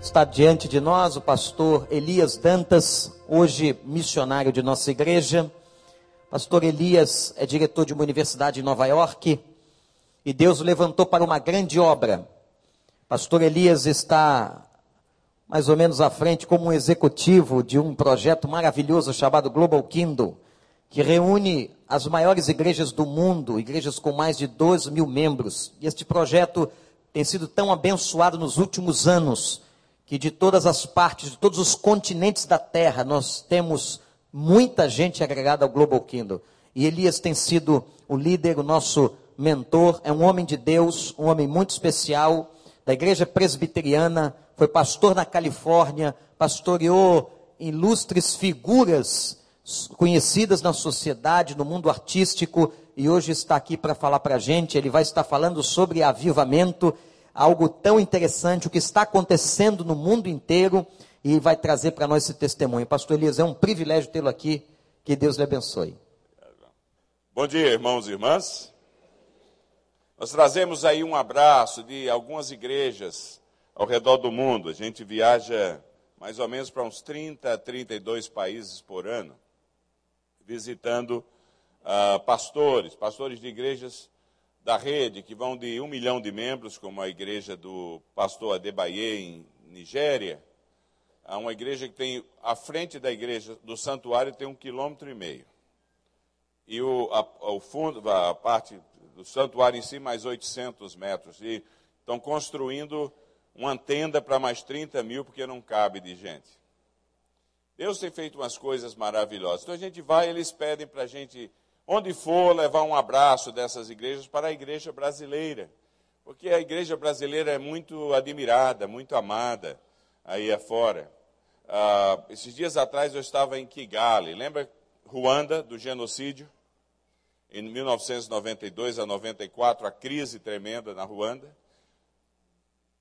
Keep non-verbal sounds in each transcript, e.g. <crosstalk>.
Está diante de nós o pastor Elias Dantas, hoje missionário de nossa igreja. Pastor Elias é diretor de uma universidade em Nova York e Deus o levantou para uma grande obra. Pastor Elias está mais ou menos à frente como um executivo de um projeto maravilhoso chamado Global Kingdom, que reúne as maiores igrejas do mundo, igrejas com mais de 12 mil membros. E este projeto tem sido tão abençoado nos últimos anos, que de todas as partes, de todos os continentes da terra, nós temos muita gente agregada ao Global Kingdom. E Elias tem sido o líder, o nosso mentor, é um homem de Deus, um homem muito especial, da igreja presbiteriana, foi pastor na Califórnia, pastoreou ilustres figuras conhecidas na sociedade, no mundo artístico, e hoje está aqui para falar para a gente. Ele vai estar falando sobre avivamento, algo tão interessante, o que está acontecendo no mundo inteiro, e vai trazer para nós esse testemunho. Pastor Elias, é um privilégio tê-lo aqui. Que Deus lhe abençoe. Bom dia, irmãos e irmãs. Nós trazemos aí um abraço de algumas igrejas ao redor do mundo. A gente viaja mais ou menos para uns 30, 32 países por ano, visitando uh, pastores, pastores de igrejas da rede, que vão de um milhão de membros, como a igreja do pastor Adebaye em Nigéria, a uma igreja que tem, à frente da igreja do santuário, tem um quilômetro e meio. E o, a, o fundo, a parte do santuário em si, mais 800 metros. E estão construindo uma tenda para mais 30 mil, porque não cabe de gente. Deus tem feito umas coisas maravilhosas. Então a gente vai, eles pedem para a gente, onde for, levar um abraço dessas igrejas para a igreja brasileira. Porque a igreja brasileira é muito admirada, muito amada aí afora. Ah, esses dias atrás eu estava em Kigali, lembra Ruanda, do genocídio? Em 1992 a 94, a crise tremenda na Ruanda.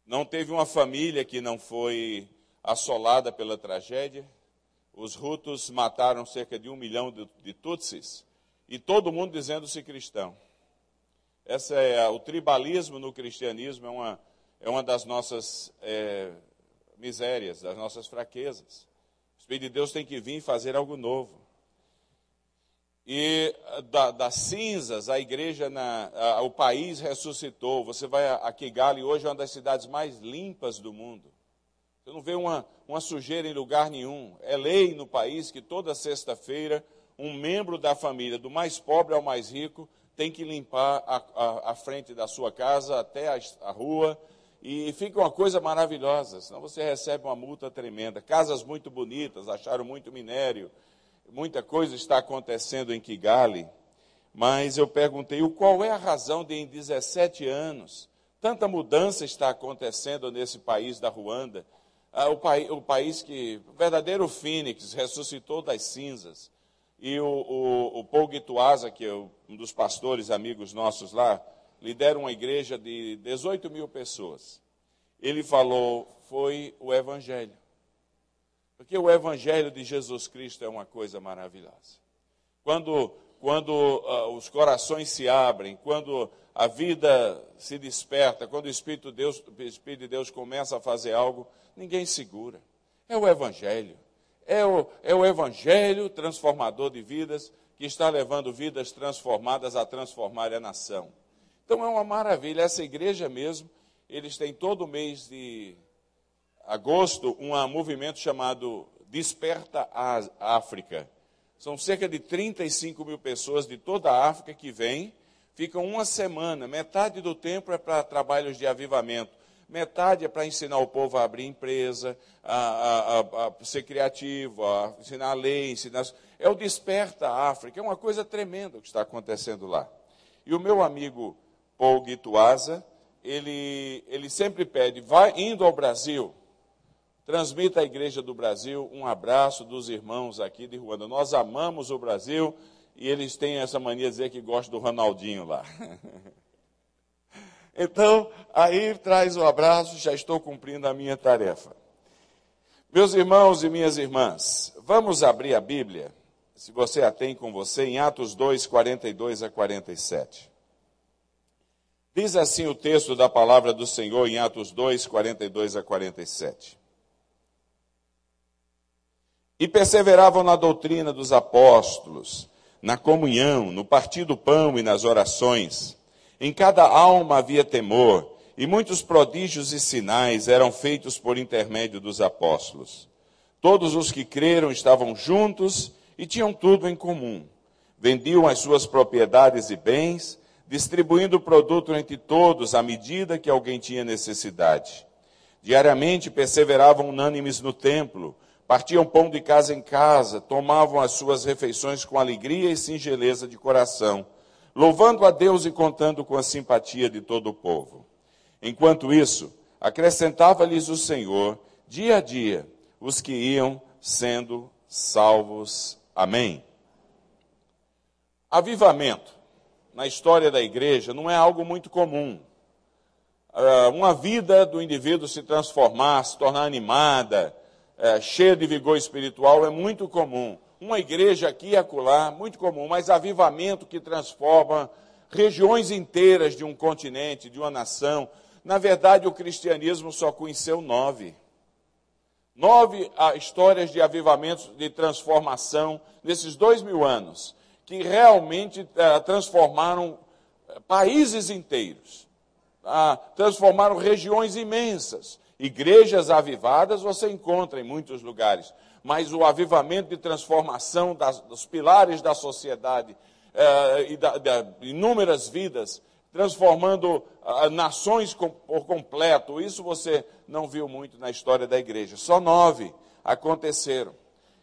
Não teve uma família que não foi assolada pela tragédia. Os Hutus mataram cerca de um milhão de, de Tutsis e todo mundo dizendo-se cristão. Essa é o tribalismo no cristianismo é uma, é uma das nossas é, misérias, das nossas fraquezas. O Espírito de Deus tem que vir fazer algo novo. E da, das cinzas, a igreja, na, a, o país ressuscitou. Você vai a Kigali, hoje é uma das cidades mais limpas do mundo. Você não vê uma, uma sujeira em lugar nenhum. É lei no país que toda sexta-feira um membro da família, do mais pobre ao mais rico, tem que limpar a, a, a frente da sua casa até a, a, rua. E fica uma coisa maravilhosa, senão você recebe uma multa tremenda. Casas muito bonitas, acharam muito minério, muita coisa está acontecendo em Kigali, mas eu perguntei qual é a razão de, em 17 anos, tanta mudança está acontecendo nesse país da Ruanda, ah, o, o, país que, o verdadeiro Fênix, ressuscitou das cinzas. E o, o, o Paul que é um dos pastores amigos nossos lá, lidera uma igreja de 18 mil pessoas. Ele falou, foi o Evangelho. Porque o Evangelho de Jesus Cristo é uma coisa maravilhosa. Quando, quando uh, os corações se abrem, quando a vida se desperta, quando o Espírito, Deus, o Espírito de Deus começa a fazer algo, ninguém segura. É o Evangelho. É o, é o Evangelho transformador de vidas que está levando vidas transformadas a transformar a nação. Então é uma maravilha. Essa igreja mesmo, eles têm todo mês de agosto um movimento chamado Desperta a África. São cerca de 35 mil pessoas de toda a África que vêm, ficam uma semana, metade do tempo é para trabalhos de avivamento, metade é para ensinar o povo a abrir empresa, a, a, a, a ser criativo, a ensinar a lei, ensinar... É o Desperta a África, é uma coisa tremenda o que está acontecendo lá. E o meu amigo Paul Guituasa, ele, ele sempre pede, vai indo ao Brasil, Transmita à Igreja do Brasil um abraço dos irmãos aqui de Ruanda. Nós amamos o Brasil e eles têm essa mania de dizer que gostam do Ronaldinho lá. <laughs> Então, aí traz o abraço, já estou cumprindo a minha tarefa. Meus irmãos e minhas irmãs, vamos abrir a Bíblia, se você a tem com você, em Atos 2, 42 a 47. Diz assim o texto da palavra do Senhor em Atos 2, 42 a 47. E perseveravam na doutrina dos apóstolos, na comunhão, no partir do pão e nas orações. Em cada alma havia temor, e muitos prodígios e sinais eram feitos por intermédio dos apóstolos. Todos os que creram estavam juntos e tinham tudo em comum. Vendiam as suas propriedades e bens, distribuindo o produto entre todos à medida que alguém tinha necessidade. Diariamente perseveravam unânimes no templo, partiam pão de casa em casa, tomavam as suas refeições com alegria e singeleza de coração, louvando a Deus e contando com a simpatia de todo o povo. Enquanto isso, acrescentava-lhes o Senhor, dia a dia, os que iam sendo salvos. Amém. Avivamento na história da igreja não é algo muito comum. Ah, uma vida do indivíduo se transformar, se tornar animada, é, cheia de vigor espiritual é muito comum. Uma igreja aqui e acolá, muito comum, mas avivamento que transforma regiões inteiras de um continente, de uma nação. Na verdade, o cristianismo só conheceu nove. Nove ah, histórias de avivamentos, de transformação, nesses dois mil anos, que realmente ah, transformaram eh, países inteiros, ah, transformaram regiões imensas. Igrejas avivadas você encontra em muitos lugares, mas o avivamento de transformação das, dos pilares da sociedade eh, e da, da, inúmeras vidas, transformando ah, nações com, por completo, isso você não viu muito na história da igreja. Só nove aconteceram.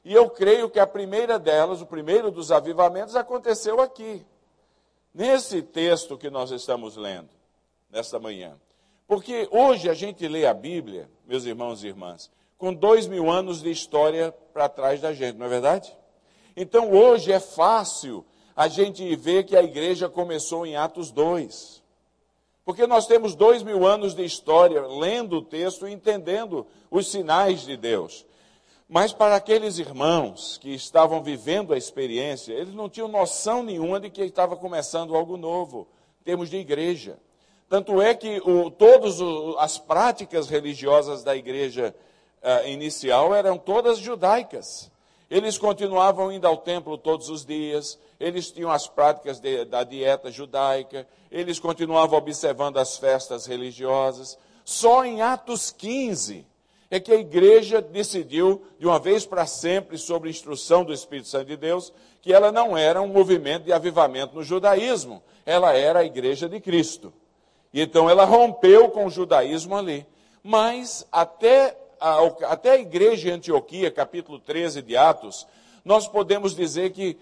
E eu creio que a primeira delas, o primeiro dos avivamentos, aconteceu aqui, nesse texto que nós estamos lendo, nesta manhã. Porque hoje a gente lê a Bíblia, meus irmãos e irmãs, com dois mil anos de história para trás da gente, não é verdade? Então hoje é fácil a gente ver que a igreja começou em Atos 2. Porque nós temos dois mil anos de história lendo o texto e entendendo os sinais de Deus. Mas para aqueles irmãos que estavam vivendo a experiência, eles não tinham noção nenhuma de que estava começando algo novo, em termos de igreja. Tanto é que o, todas as práticas religiosas da igreja uh, inicial eram todas judaicas. Eles continuavam indo ao templo todos os dias, eles tinham as práticas de, da dieta judaica, eles continuavam observando as festas religiosas. Só em Atos 15 é que a igreja decidiu, de uma vez para sempre, sob instrução do Espírito Santo de Deus, que ela não era um movimento de avivamento no judaísmo, ela era a igreja de Cristo. E então ela rompeu com o judaísmo ali. Mas até até a igreja de Antioquia, capítulo 13 de Atos, nós podemos dizer que,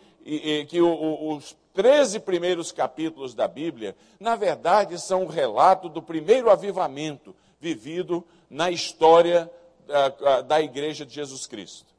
que os 13 primeiros capítulos da Bíblia, na verdade, são um relato do primeiro avivamento vivido na história da, da igreja de Jesus Cristo.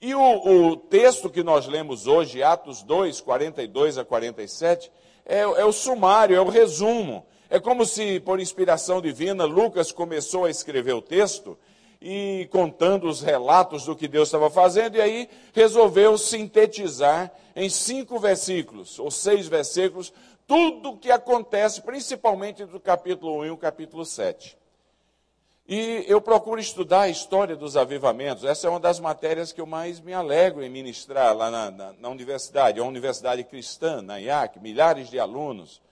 E o, o, texto que nós lemos hoje, Atos 2, 42 a 47, é, é o sumário, é o resumo é como se, por inspiração divina, Lucas começou a escrever o texto e contando os relatos do que Deus estava fazendo, e aí resolveu sintetizar em cinco versículos, ou seis versículos, tudo o que acontece, principalmente do capítulo 1 e o capítulo 7. E eu procuro estudar a história dos avivamentos. Essa é uma das matérias que eu mais me alegro em ministrar lá na, na, na universidade, é uma universidade cristã, na IAC, milhares de alunos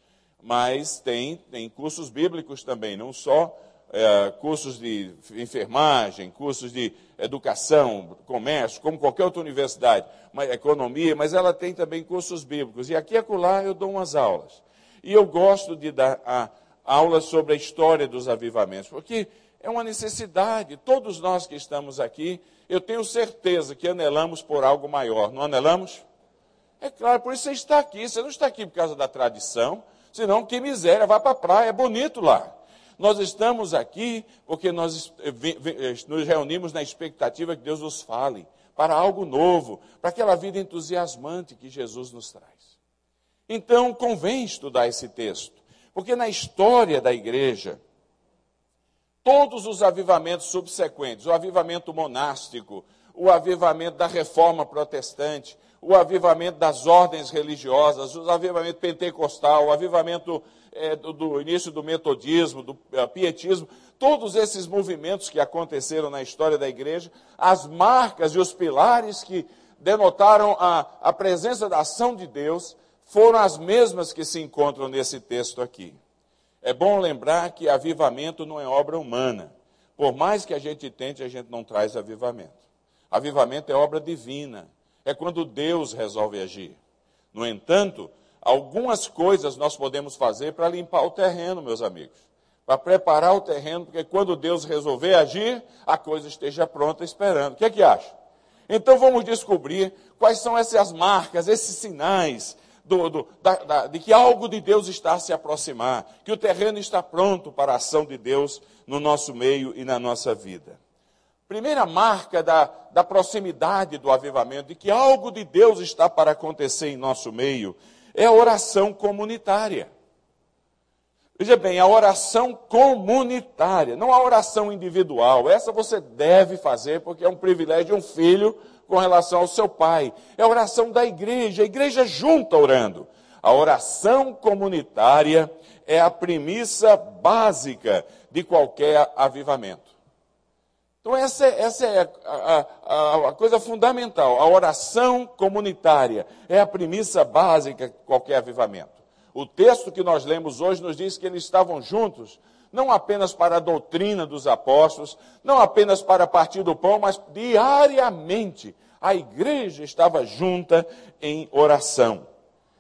mas tem, tem cursos bíblicos também, não só é, cursos de enfermagem, cursos de educação, comércio, como qualquer outra universidade, mas, economia, mas ela tem também cursos bíblicos. E aqui e acolá eu dou umas aulas. E eu gosto de dar a, aulas sobre a história dos avivamentos, porque é uma necessidade. Todos nós que estamos aqui, eu tenho certeza que anelamos por algo maior, não anelamos? É claro, por isso você está aqui. Você não está aqui por causa da tradição, Senão, que miséria, vai para a praia, é bonito lá. Nós estamos aqui porque nós eh, eh, nos reunimos na expectativa que Deus nos fale para algo novo, para aquela vida entusiasmante que Jesus nos traz. Então, convém estudar esse texto, porque na história da igreja, todos os avivamentos subsequentes, o avivamento monástico, o avivamento da reforma protestante, o avivamento das ordens religiosas, o avivamento pentecostal, o avivamento é, do, do, início do metodismo, do uh, pietismo, todos esses movimentos que aconteceram na história da igreja, as marcas e os pilares que denotaram a, a presença da ação de Deus, foram as mesmas que se encontram nesse texto aqui. É bom lembrar que avivamento não é obra humana. Por mais que a gente tente, a gente não traz avivamento. Avivamento é obra divina. É quando Deus resolve agir. No entanto, algumas coisas nós podemos fazer para limpar o terreno, meus amigos para preparar o terreno, porque quando Deus resolver agir, a coisa esteja pronta esperando. O que é que acha? Então vamos descobrir quais são essas marcas, esses sinais do, do, da, da, de que algo de Deus está a se aproximar, que o terreno está pronto para a ação de Deus no nosso meio e na nossa vida. Primeira marca da, da proximidade do avivamento, de que algo de Deus está para acontecer em nosso meio, é a oração comunitária. Veja bem, a oração comunitária, não a oração individual. Essa você deve fazer porque é um privilégio de um filho com relação ao seu pai. É a oração da igreja, a igreja junta orando. A oração comunitária é a premissa básica de qualquer avivamento. Então, essa, essa é a, a, a, coisa fundamental. A oração comunitária é a premissa básica de qualquer avivamento. O texto que nós lemos hoje nos diz que eles estavam juntos, não apenas para a doutrina dos apóstolos, não apenas para partir do pão, mas diariamente a igreja estava junta em oração.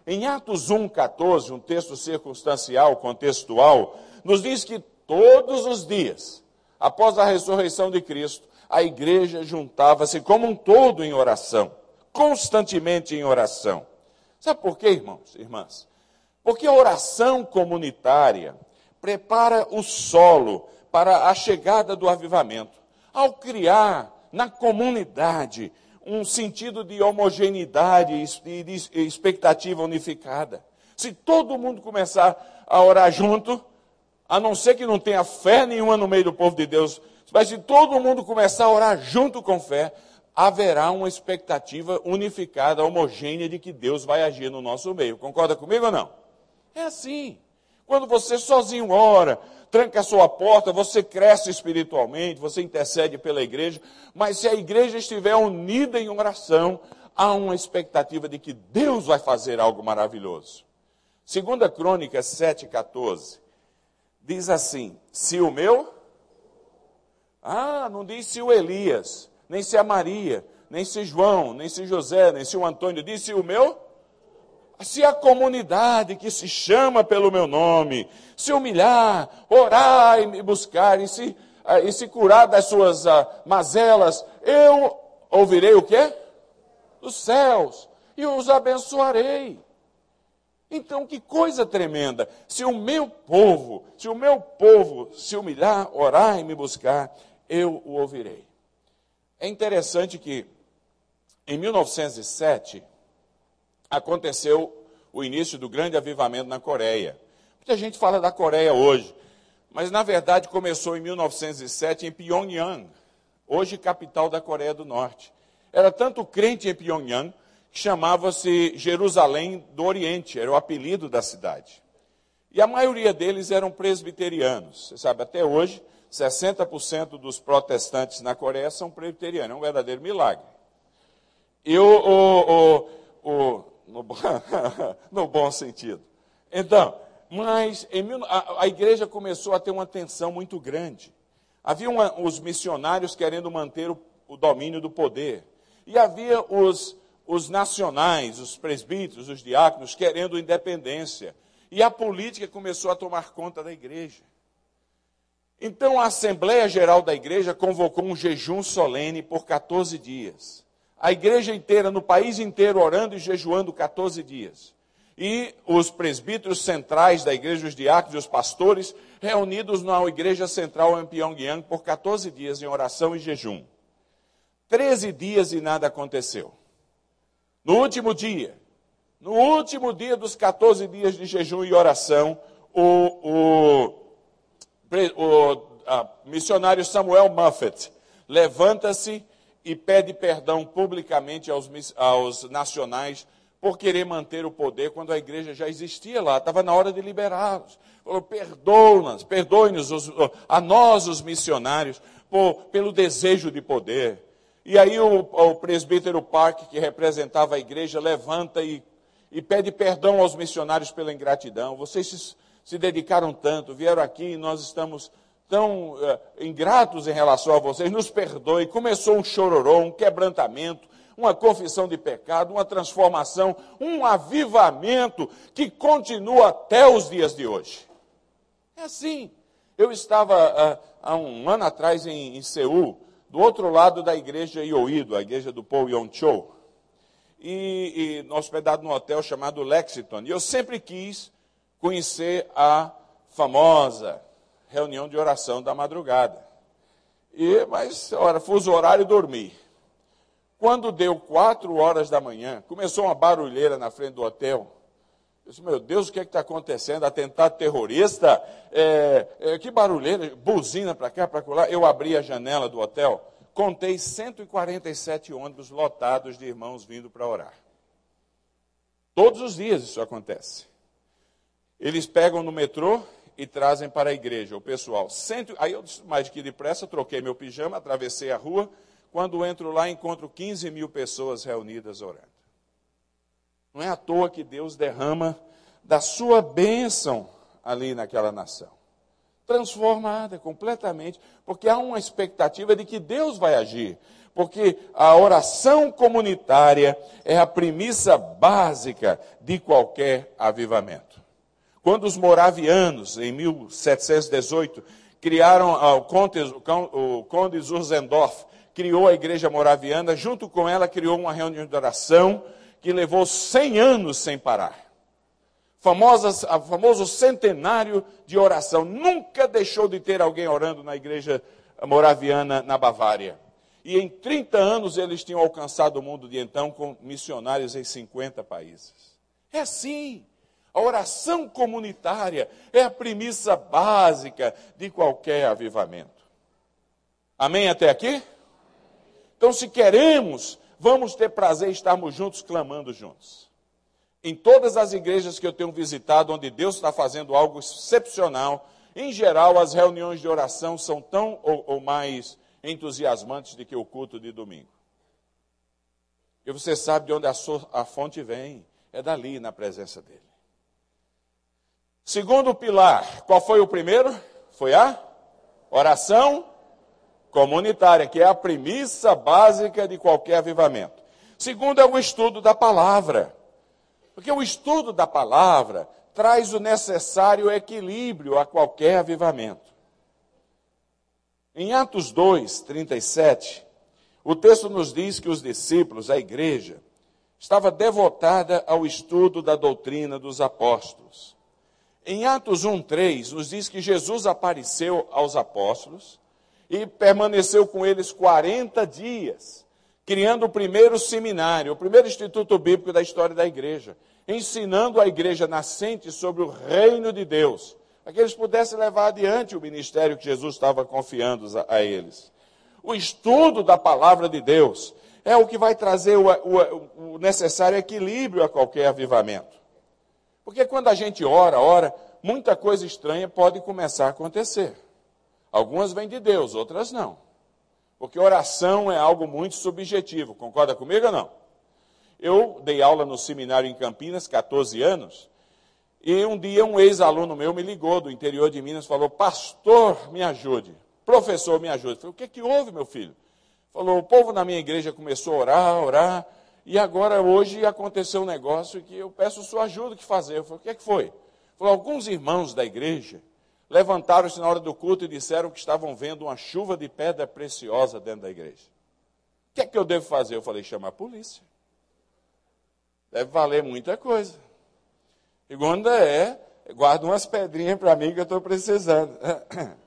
Em Atos 1,14, um texto circunstancial, contextual, nos diz que todos os dias, após a ressurreição de Cristo, a igreja juntava-se como um todo em oração, constantemente em oração. Sabe por quê, irmãos e irmãs? Porque a oração comunitária prepara o solo para a chegada do avivamento. Ao criar na comunidade um sentido de homogeneidade e de expectativa unificada. Se todo mundo começar a orar junto, a não ser que não tenha fé nenhuma no meio do povo de Deus, mas se todo mundo começar a orar junto com fé, haverá uma expectativa unificada, homogênea de que Deus vai agir no nosso meio. Concorda comigo ou não? É assim. Quando você sozinho ora, tranca a sua porta, você cresce espiritualmente, você intercede pela igreja, mas se a igreja estiver unida em oração, há uma expectativa de que Deus vai fazer algo maravilhoso. Segunda Crônica 7,14 diz assim: se o meu. Ah, não diz se o Elias, nem se a Maria, nem se João, nem se José, nem se o Antônio, diz se o meu se a comunidade que se chama pelo meu nome se humilhar, orar e me buscar e se, ah, e se curar das suas uh, mazelas, eu ouvirei o quê? Dos céus e os abençoarei. Então, que coisa tremenda! Se o meu povo, se o meu povo se humilhar, orar e me buscar, eu o ouvirei. É interessante que em 1907 aconteceu o início do grande avivamento na Coreia. Muita gente fala da Coreia hoje, mas na verdade começou em 1907 em Pyongyang, hoje capital da Coreia do Norte. Era tanto crente em Pyongyang que chamava-se Jerusalém do Oriente, era o apelido da cidade. E a maioria deles eram presbiterianos. Você sabe, até hoje, 60% dos protestantes na Coreia são presbiterianos. É um verdadeiro milagre. E o, o, o, no, <laughs> no bom sentido. Então, mas a, a, igreja começou a ter uma tensão muito grande. Havia uma, os missionários querendo manter o, o, domínio do poder. E havia os, os nacionais, os presbíteros, os diáconos, querendo independência. E a política começou a tomar conta da igreja. Então a Assembleia Geral da Igreja convocou um jejum solene por 14 dias a igreja inteira, no país inteiro, orando e jejuando 14 dias. E os presbíteros centrais da igreja, os diáconos e os pastores, reunidos na igreja central em Pyongyang por 14 dias em oração e jejum. 13 dias e nada aconteceu. No último dia, no último dia dos 14 dias de jejum e oração, o, o, o missionário Samuel Muffet levanta-se e pede perdão publicamente aos, aos nacionais por querer manter o poder quando a igreja já existia lá, estava na hora de liberá-los. Falou, perdoa-nos, perdoe-nos a nós, os missionários, por, pelo desejo de poder. E aí o, o presbítero Park, que representava a igreja, levanta e, e pede perdão aos missionários pela ingratidão. Vocês se, se dedicaram tanto, vieram aqui e nós estamos tão uh, ingratos em relação a vocês, nos perdoe. Começou um chororô, um quebrantamento, uma confissão de pecado, uma transformação, um avivamento que continua até os dias de hoje. É assim. Eu estava uh, há um ano atrás em, em, Seul, do outro lado da igreja Ioido, a igreja do Paul Yong-cho, e, e hospedado num hotel chamado Lexington. E eu sempre quis conhecer a famosa reunião de oração da madrugada. E, mas, ora, fuso horário e dormi. Quando deu quatro horas da manhã, começou uma barulheira na frente do hotel. Eu disse, meu Deus, o que é está acontecendo? Atentado terrorista? É, é, que barulheira, buzina para cá, para lá. Eu abri a janela do hotel, contei 147 ônibus lotados de irmãos vindo para orar. Todos os dias isso acontece. Eles pegam no metrô, e trazem para a igreja o pessoal. Cento, aí eu, mais que depressa, troquei meu pijama, atravessei a rua. Quando entro lá, encontro 15 mil pessoas reunidas orando. Não é à toa que Deus derrama da sua bênção ali naquela nação. Transformada completamente, porque há uma expectativa de que Deus vai agir. Porque a oração comunitária é a premissa básica de qualquer avivamento. Quando os moravianos, em 1718, criaram o conde, conde Zurzendorf, criou a igreja moraviana, junto com ela criou uma reunião de oração que levou 100 anos sem parar. Famosas, a famoso centenário de oração. Nunca deixou de ter alguém orando na igreja moraviana na Bavária. E em 30 anos eles tinham alcançado o mundo de então com missionários em 50 países. É assim. A oração comunitária é a premissa básica de qualquer avivamento. Amém até aqui? Então, se queremos, vamos ter prazer em estarmos juntos, clamando juntos. Em todas as igrejas que eu tenho visitado, onde Deus está fazendo algo excepcional, em geral, as reuniões de oração são tão ou, ou mais entusiasmantes do que o culto de domingo. E você sabe de onde a, a fonte vem, é dali, na presença dele. Segundo pilar, qual foi o primeiro? Foi a oração comunitária, que é a premissa básica de qualquer avivamento. Segundo é o estudo da palavra. Porque o estudo da palavra traz o necessário equilíbrio a qualquer avivamento. Em Atos 2, 37, o texto nos diz que os discípulos, a igreja, estava devotada ao estudo da doutrina dos apóstolos. Em Atos 1:3 nos diz que Jesus apareceu aos apóstolos e permaneceu com eles 40 dias, criando o primeiro seminário, o primeiro instituto bíblico da história da igreja, ensinando a igreja nascente sobre o reino de Deus, para que eles pudessem levar adiante o ministério que Jesus estava confiando a, eles. O estudo da palavra de Deus é o que vai trazer o, o, o necessário equilíbrio a qualquer avivamento. Porque quando a gente ora, ora, muita coisa estranha pode começar a acontecer. Algumas vêm de Deus, outras não. Porque oração é algo muito subjetivo. Concorda comigo ou não? Eu dei aula no seminário em Campinas, 14 anos, e um dia um ex-aluno meu me ligou do interior de Minas, falou: "Pastor, me ajude. Professor, me ajude". Eu falei: "O que que houve, meu filho?" Falou: "O povo na minha igreja começou a orar, orar, e agora, hoje, aconteceu um negócio que eu peço sua ajuda que fazer. Eu falei, o que, é que foi? Falou, alguns irmãos da igreja levantaram-se na hora do culto e disseram que estavam vendo uma chuva de pedra preciosa dentro da igreja. O que é que eu devo fazer? Eu falei, chamar a polícia. Deve valer muita coisa. Segunda é, guarda umas pedrinhas para mim que eu estou precisando. <coughs>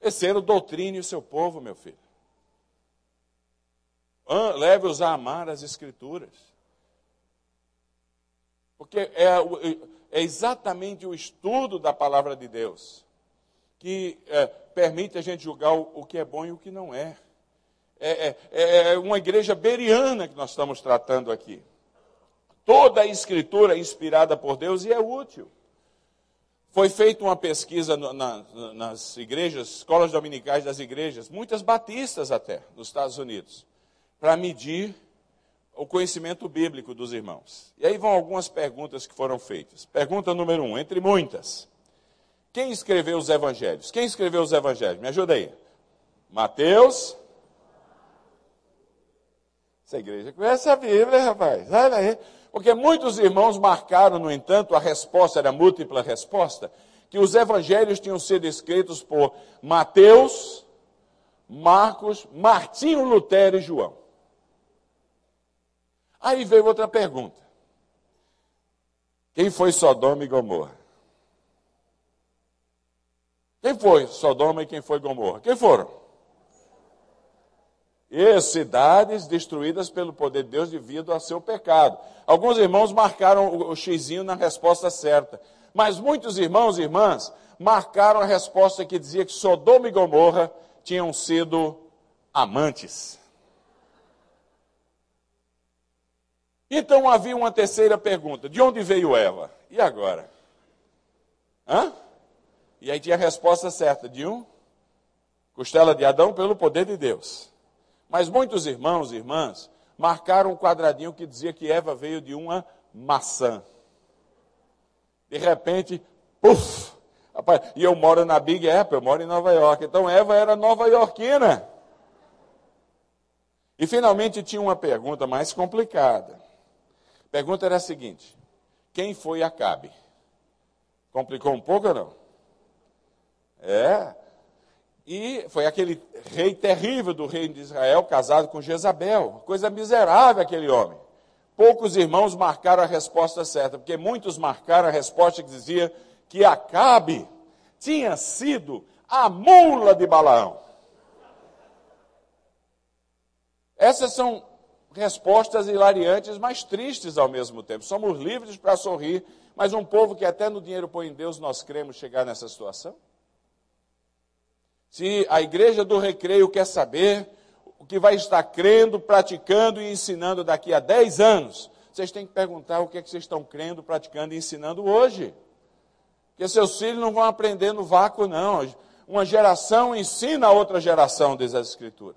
Terceiro, doutrine o seu povo, meu filho. Leve-os a amar as Escrituras. Porque é, é, exatamente o estudo da palavra de Deus que é, permite a gente julgar o, o, que é bom e o que não é. É, é, é uma igreja beriana que nós estamos tratando aqui. Toda a escritura é inspirada por Deus e é útil. Foi feita uma pesquisa na, nas igrejas, escolas dominicais das igrejas, muitas batistas até, nos Estados Unidos, para medir o conhecimento bíblico dos irmãos. E aí vão algumas perguntas que foram feitas. Pergunta número um, entre muitas. Quem escreveu os evangelhos? Quem escreveu os evangelhos? Me ajuda aí. Mateus. Essa igreja conhece a Bíblia, rapaz. Olha aí. Porque muitos irmãos marcaram, no entanto, a resposta era múltipla resposta, que os evangelhos tinham sido escritos por Mateus, Marcos, Martinho Lutero e João. Aí veio outra pergunta. Quem foi Sodoma e Gomorra? Quem foi Sodoma e quem foi Gomorra? Quem foram? E cidades destruídas pelo poder de Deus devido ao seu pecado. Alguns irmãos marcaram o xizinho na resposta certa. Mas muitos irmãos e irmãs marcaram a resposta que dizia que Sodoma e Gomorra tinham sido amantes. Então havia uma terceira pergunta: de onde veio Eva? E agora? Hã? E aí tinha a resposta certa: de um costela de Adão pelo poder de Deus. Mas muitos irmãos e irmãs marcaram um quadradinho que dizia que Eva veio de uma maçã. De repente, puf! E eu moro na Big Apple, eu moro em Nova York. Então Eva era nova-iorquina. E finalmente tinha uma pergunta mais complicada. Pergunta era a seguinte: quem foi Acabe? Complicou um pouco ou não? É. E foi aquele rei terrível do reino de Israel, casado com Jezabel. Coisa miserável aquele homem. Poucos irmãos marcaram a resposta certa, porque muitos marcaram a resposta que dizia que Acabe tinha sido a mula de Balaão. Essas são respostas hilariantes, mas tristes ao mesmo tempo. Somos livres para sorrir, mas um povo que até no dinheiro põe em Deus, nós queremos chegar nessa situação? Se a igreja do recreio quer saber o que vai estar crendo, praticando e ensinando daqui a 10 anos, vocês têm que perguntar o que, é que vocês estão crendo, praticando e ensinando hoje. Porque seus filhos não vão aprender no vácuo, não. Uma geração ensina a outra geração, diz as Escrituras.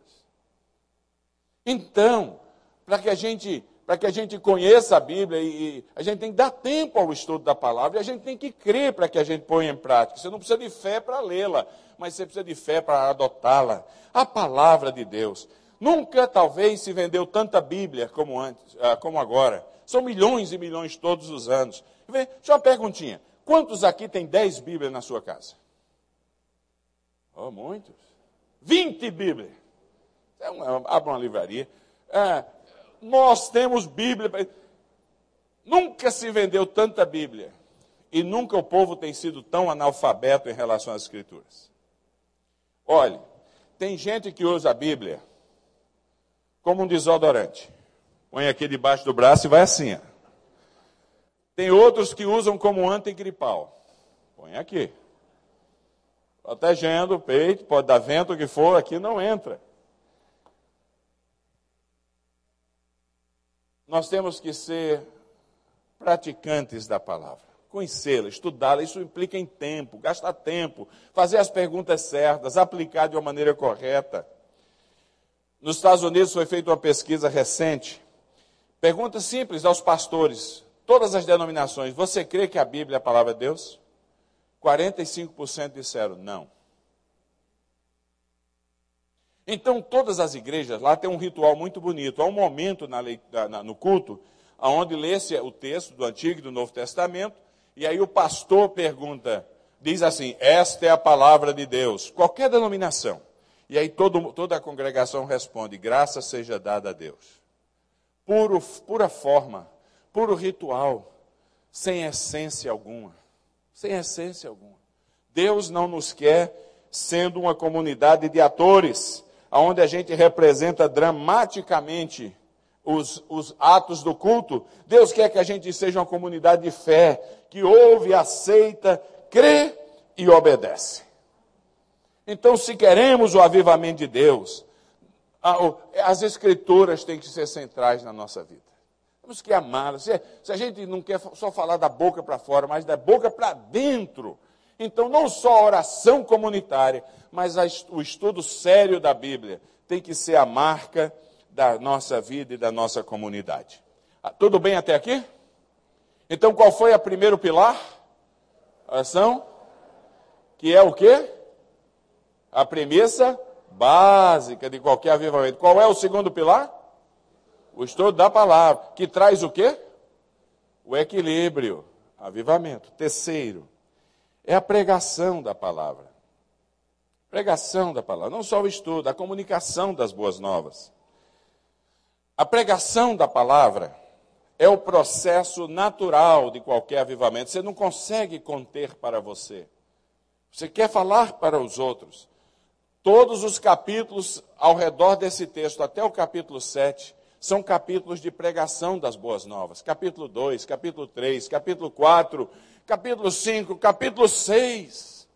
Então, para que a gente para que a gente conheça a Bíblia e, e, a gente tem que dar tempo ao estudo da palavra e a gente tem que crer para que a gente ponha em prática. Você não precisa de fé para lê-la, mas você precisa de fé para adotá-la. A palavra de Deus. Nunca, talvez, se vendeu tanta Bíblia como antes, ah, como agora. São milhões e milhões todos os anos. Deixa uma perguntinha. Quantos aqui tem 10 Bíblias na sua casa? Oh, muitos. 20 Bíblias. É uma, abre uma livraria. Ah, nós temos Bíblia. Nunca se vendeu tanta Bíblia. E nunca o povo tem sido tão analfabeto em relação às Escrituras. Olhe, tem gente que usa a Bíblia como um desodorante. Põe aqui debaixo do braço e vai assim. Ó. Tem outros que usam como antigripal. Põe aqui. Protegendo o peito, pode dar vento o que for, aqui não entra. Nós temos que ser praticantes da palavra, conhecê-la, estudá-la. Isso implica em tempo, gastar tempo, fazer as perguntas certas, aplicar de uma maneira correta. Nos Estados Unidos foi feita uma pesquisa recente. Pergunta simples aos pastores, todas as denominações: Você crê que a Bíblia é a palavra de Deus? 45% disseram não. Então, todas as igrejas lá têm um ritual muito bonito. Há um momento na lei, na, no culto onde lê-se o texto do Antigo e do Novo Testamento, e aí o pastor pergunta, diz assim: Esta é a palavra de Deus, qualquer denominação. E aí todo, toda a congregação responde: Graça seja dada a Deus. Puro, pura forma, puro ritual, sem essência alguma. Sem essência alguma. Deus não nos quer sendo uma comunidade de atores onde a gente representa dramaticamente os, os, atos do culto, Deus quer que a gente seja uma comunidade de fé, que ouve, aceita, crê e obedece. Então, se queremos o avivamento de Deus, As escrituras têm que ser centrais na nossa vida. Temos que amar. Se, se a gente não quer só falar da boca para fora, mas da boca para dentro. Então, não só a oração comunitária, mas a, o estudo sério da Bíblia tem que ser a marca da nossa vida e da nossa comunidade. Ah, tudo bem até aqui? Então, qual foi o primeiro pilar? Oração. Que é o quê? A premissa básica de qualquer avivamento. Qual é o segundo pilar? O estudo da palavra, que traz o quê? O equilíbrio, avivamento. Terceiro, é a pregação da palavra. Pregação da palavra, não só o estudo, a comunicação das boas novas. A pregação da palavra é o processo natural de qualquer avivamento. Você não consegue conter para você. Você quer falar para os outros. Todos os capítulos ao redor desse texto, até o capítulo 7, são capítulos de pregação das boas novas. Capítulo 2, capítulo 3, capítulo 4, capítulo 5, capítulo 6.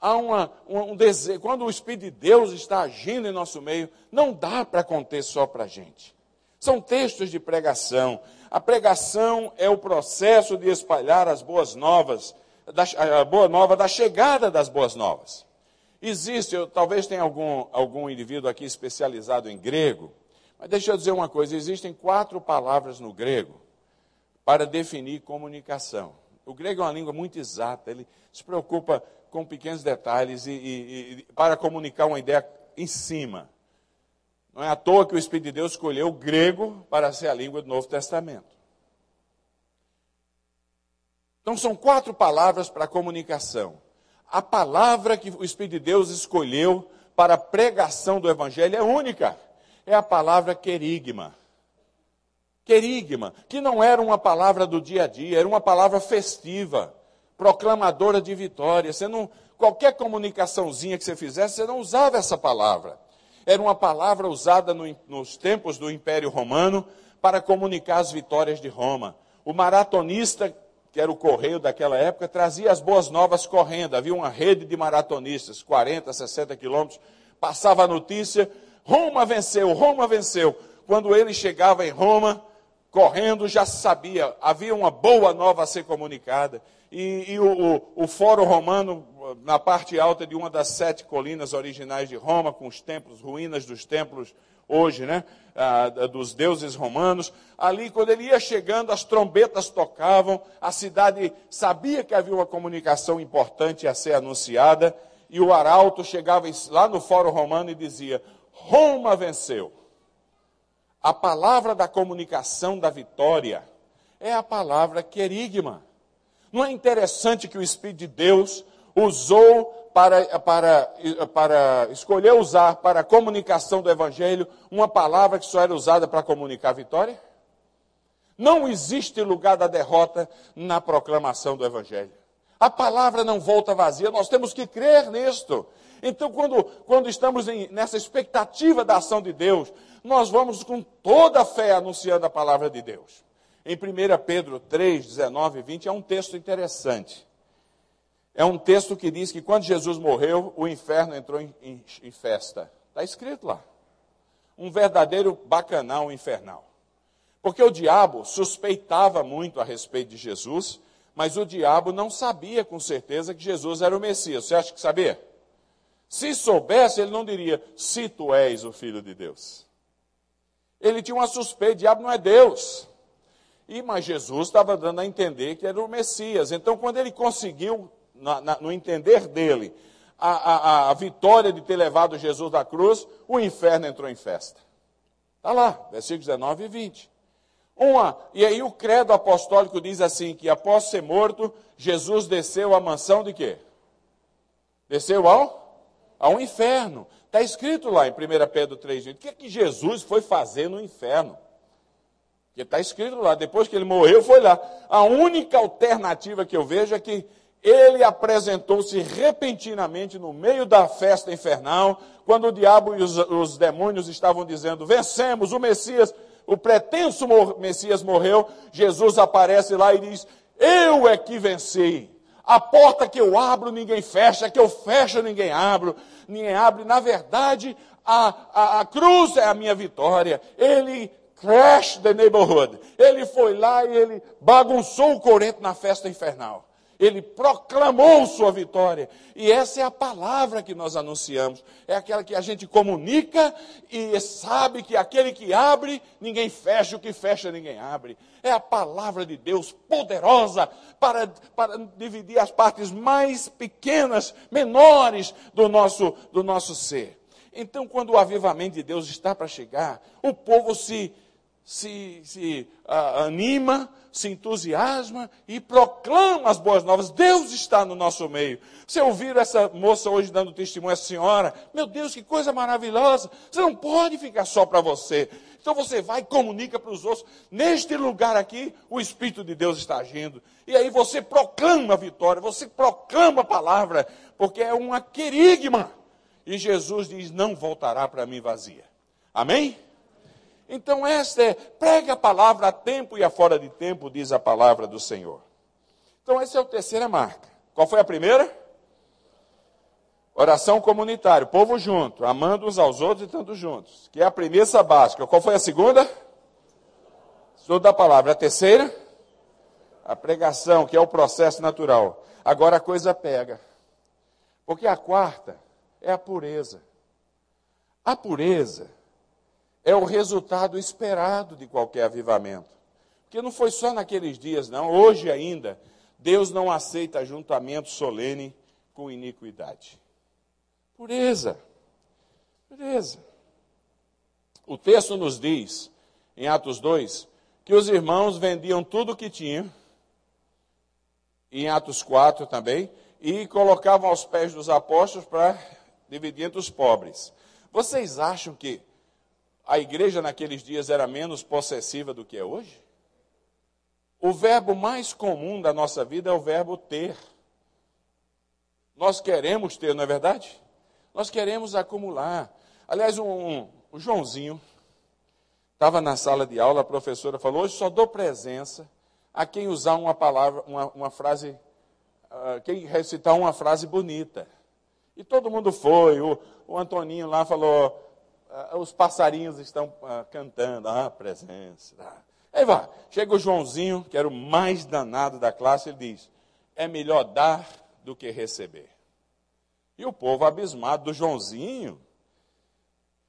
Há uma, um desejo, quando o Espírito de Deus está agindo em nosso meio, não dá para conter só para a gente. São textos de pregação. A pregação é o processo de espalhar as boas novas, da, a boa nova da chegada das boas novas. Existe, eu, talvez tenha algum, algum indivíduo aqui especializado em grego, mas deixa eu dizer uma coisa: existem quatro palavras no grego para definir comunicação. O grego é uma língua muito exata, ele se preocupa com pequenos detalhes e, e, e para comunicar uma ideia em cima. Não é à toa que o Espírito de Deus escolheu o grego para ser a língua do Novo Testamento. Então são quatro palavras para comunicação a palavra que o Espírito de Deus escolheu para a pregação do Evangelho é única. É a palavra querigma. Querigma, que não era uma palavra do dia a dia, era uma palavra festiva, proclamadora de vitória. Você não, qualquer comunicaçãozinha que você fizesse, você não usava essa palavra. Era uma palavra usada no, nos tempos do Império Romano para comunicar as vitórias de Roma. O maratonista que era o correio daquela época, trazia as boas novas correndo. Havia uma rede de maratonistas, 40, 60 quilômetros. Passava a notícia: Roma venceu, Roma venceu. Quando ele chegava em Roma, correndo, já sabia, havia uma boa nova a ser comunicada. E, e o, o, o Fórum Romano, na parte alta de uma das sete colinas originais de Roma, com os templos, ruínas dos templos hoje, né? Ah, dos deuses romanos. Ali, quando ele ia chegando, as trombetas tocavam, a cidade sabia que havia uma comunicação importante a ser anunciada, e o arauto chegava lá no Fórum Romano e dizia: Roma venceu. A palavra da comunicação da vitória é a palavra querigma. Não é interessante que o Espírito de Deus usou para, para, para escolher usar para a comunicação do Evangelho uma palavra que só era usada para comunicar a vitória? Não existe lugar da derrota na proclamação do Evangelho. A palavra não volta vazia, nós temos que crer nisto. Então, quando, quando estamos em, nessa expectativa da ação de Deus, nós vamos com toda a fé anunciando a palavra de Deus. Em 1 Pedro 3, 19 e 20 é um texto interessante é um texto que diz que quando Jesus morreu, o inferno entrou em, em, em festa. Está escrito lá. Um verdadeiro bacanal infernal. Porque o diabo suspeitava muito a respeito de Jesus, mas o diabo não sabia com certeza que Jesus era o Messias. Você acha que sabia? Se soubesse, ele não diria, se tu és o filho de Deus. Ele tinha uma suspeita, diabo não é Deus. E, mas Jesus estava dando a entender que era o Messias. Então, quando ele conseguiu na, na, no entender dele, a, a, a, vitória de ter levado Jesus da cruz, o inferno entrou em festa. Está lá, versículos 19 e 20. Uma, e aí o credo apostólico diz assim: que após ser morto, Jesus desceu à mansão de quê? Desceu ao, ao inferno. Está escrito lá em 1 Pedro 3, o que é que Jesus foi fazer no inferno? Porque está escrito lá, depois que ele morreu, foi lá. A única alternativa que eu vejo é que ele apresentou-se repentinamente no meio da festa infernal, quando o diabo e os, os, demônios estavam dizendo: vencemos, o Messias, o pretenso Messias morreu. Jesus aparece lá e diz: Eu é que venci. A porta que eu abro, ninguém fecha, que eu fecho, ninguém abre, ninguém abre. Na verdade, a, a, a cruz é a minha vitória. Ele crashed the neighborhood. Ele foi lá e ele bagunçou o Corinto na festa infernal. Ele proclamou sua vitória. E essa é a palavra que nós anunciamos. É aquela que a gente comunica e sabe que aquele que abre, ninguém fecha, o que fecha, ninguém abre. É a palavra de Deus poderosa para, para dividir as partes mais pequenas, menores do nosso, do nosso ser. Então, quando o avivamento de Deus está para chegar, o povo se se, se uh, anima, se entusiasma e proclama as boas novas. Deus está no nosso meio. Você ouviu essa moça hoje dando testemunho, essa senhora? Meu Deus, que coisa maravilhosa! Você não pode ficar só para você. Então você vai e comunica para os outros. Neste lugar aqui, o Espírito de Deus está agindo. E aí você proclama a vitória, você proclama a palavra, porque é uma querigma. E Jesus diz: não voltará para mim vazia. Amém? Então, esta é, pregue a palavra a tempo e a fora de tempo, diz a palavra do Senhor. Então, essa é a terceira marca. Qual foi a primeira? Oração comunitária, povo junto, amando uns aos outros e estando juntos, que é a premissa básica. Qual foi a segunda? Estudo da palavra. A terceira? A pregação, que é o processo natural. Agora a coisa pega. Porque a quarta é a pureza. A pureza é o resultado esperado de qualquer avivamento. Porque não foi só naqueles dias, não. Hoje ainda, Deus não aceita ajuntamento solene com iniquidade. Pureza. Pureza. O texto nos diz, em Atos 2, que os irmãos vendiam tudo o que tinham, em Atos 4 também, e colocavam aos pés dos apóstolos para dividir entre os pobres. Vocês acham que a igreja naqueles dias era menos possessiva do que é hoje? O verbo mais comum da nossa vida é o verbo ter. Nós queremos ter, não é verdade? Nós queremos acumular. Aliás, um, um, o Joãozinho estava na sala de aula, a professora falou: hoje só dou presença a quem usar uma palavra, uma, uma frase, uh, quem recitar uma frase bonita. E todo mundo foi. O, o Antoninho lá falou: ah, os passarinhos estão ah, cantando, ah, presença. Ah. Aí vai, chega o Joãozinho, que era o mais danado da classe, ele diz: é melhor dar do que receber. E o povo abismado do Joãozinho.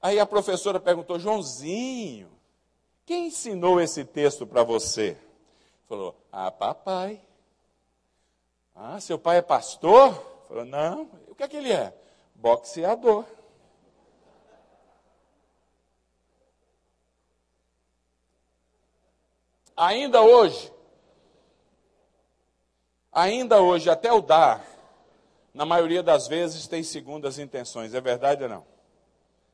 Aí a professora perguntou: Joãozinho, quem ensinou esse texto para você? Falou: Ah, papai. Ah, seu pai é pastor? Falou: Não. O que é que ele é? Boxeador. Ainda hoje, ainda hoje, até o dar, na maioria das vezes tem segundas intenções. É verdade ou não?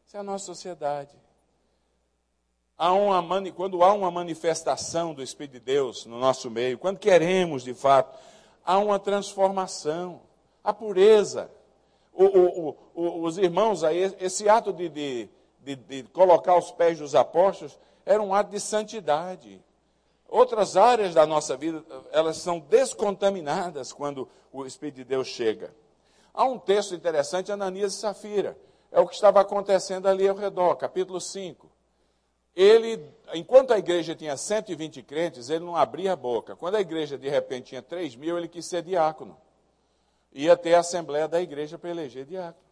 Isso é a nossa sociedade. Há uma, quando há uma manifestação do Espírito de Deus no nosso meio, quando queremos de fato, há uma transformação, a pureza. O, o, o, os irmãos, aí, esse ato de, de, de, de colocar os pés dos apóstolos era um ato de santidade. Outras áreas da nossa vida, elas são descontaminadas quando o Espírito de Deus chega. Há um texto interessante, Ananias e Safira. É o que estava acontecendo ali ao redor, capítulo 5. Ele, enquanto a igreja tinha 120 crentes, ele não abria a boca. Quando a igreja de repente tinha 3 mil, ele quis ser diácono. Ia ter a assembleia da igreja para eleger diácono.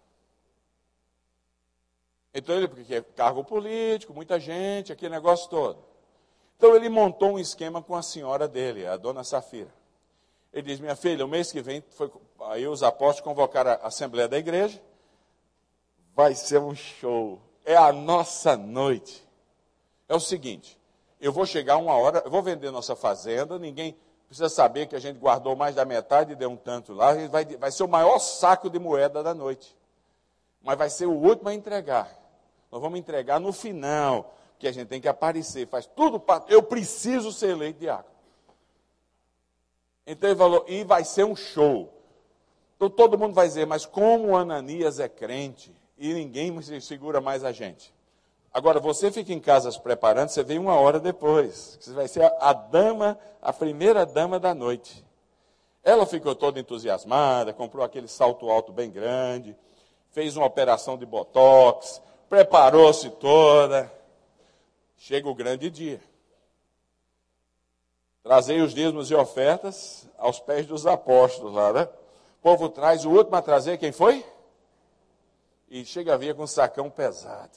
Então ele, porque é cargo político, muita gente, aquele negócio todo. Então ele montou um esquema com a senhora dele, a dona Safira. Ele diz: Minha filha, o mês que vem, foi, aí os apóstolos convocaram a Assembleia da Igreja. Vai ser um show. É a nossa noite. É o seguinte: eu vou chegar uma hora, eu vou vender nossa fazenda, ninguém precisa saber que a gente guardou mais da metade e deu um tanto lá. Vai, vai ser o maior saco de moeda da noite. Mas vai ser o último a entregar. Nós vamos entregar no final que a gente tem que aparecer, faz tudo para. Eu preciso ser eleito diácono. Então ele falou, e vai ser um show. Então todo mundo vai dizer, mas como Ananias é crente e ninguém segura mais a gente. Agora você fica em casa se preparando, você vem uma hora depois. Você vai ser a, a dama, a primeira dama da noite. Ela ficou toda entusiasmada, comprou aquele salto alto bem grande, fez uma operação de botox, preparou-se toda. Chega o grande dia. Trazei os dízimos e ofertas aos pés dos apóstolos lá, né? O povo traz o último a trazer, quem foi? E chega a vir com um sacão pesado.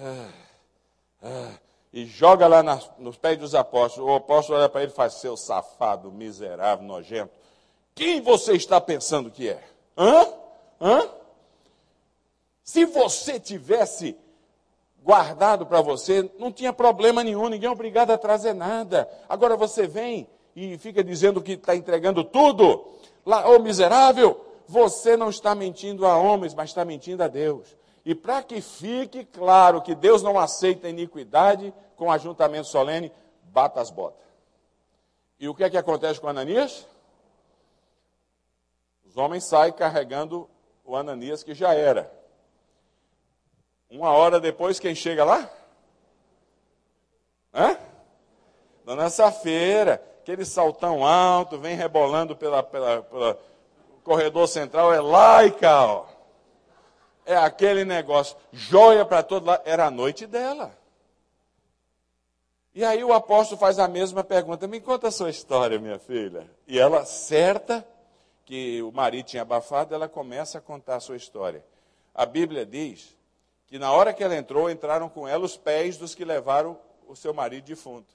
Ah, ah, e joga lá nos pés dos apóstolos. O apóstolo olha para ele e faz: Seu safado, miserável, nojento. Quem você está pensando que é? Hã? Hã? Se você tivesse guardado para você, não tinha problema nenhum, ninguém é obrigado a trazer nada. Agora você vem e fica dizendo que está entregando tudo. Lá, ô miserável, você não está mentindo a homens, mas está mentindo a Deus. E para que fique claro que Deus não aceita iniquidade com ajuntamento solene, bata as botas. E o que é que acontece com Ananias? Os homens saem carregando o Ananias que já era. Uma hora depois, quem chega lá? Hã? Dona Safeira, aquele saltão alto, vem rebolando pela, pela, pela corredor central, é laica, ó. É aquele negócio, joia para todo lado. Era a noite dela. E aí o apóstolo faz a mesma pergunta: me conta a sua história, minha filha. E ela, certa que o marido tinha abafado, ela começa a contar a sua história. A Bíblia diz que na hora que ela entrou, entraram com ela os pés dos que levaram o seu marido defunto.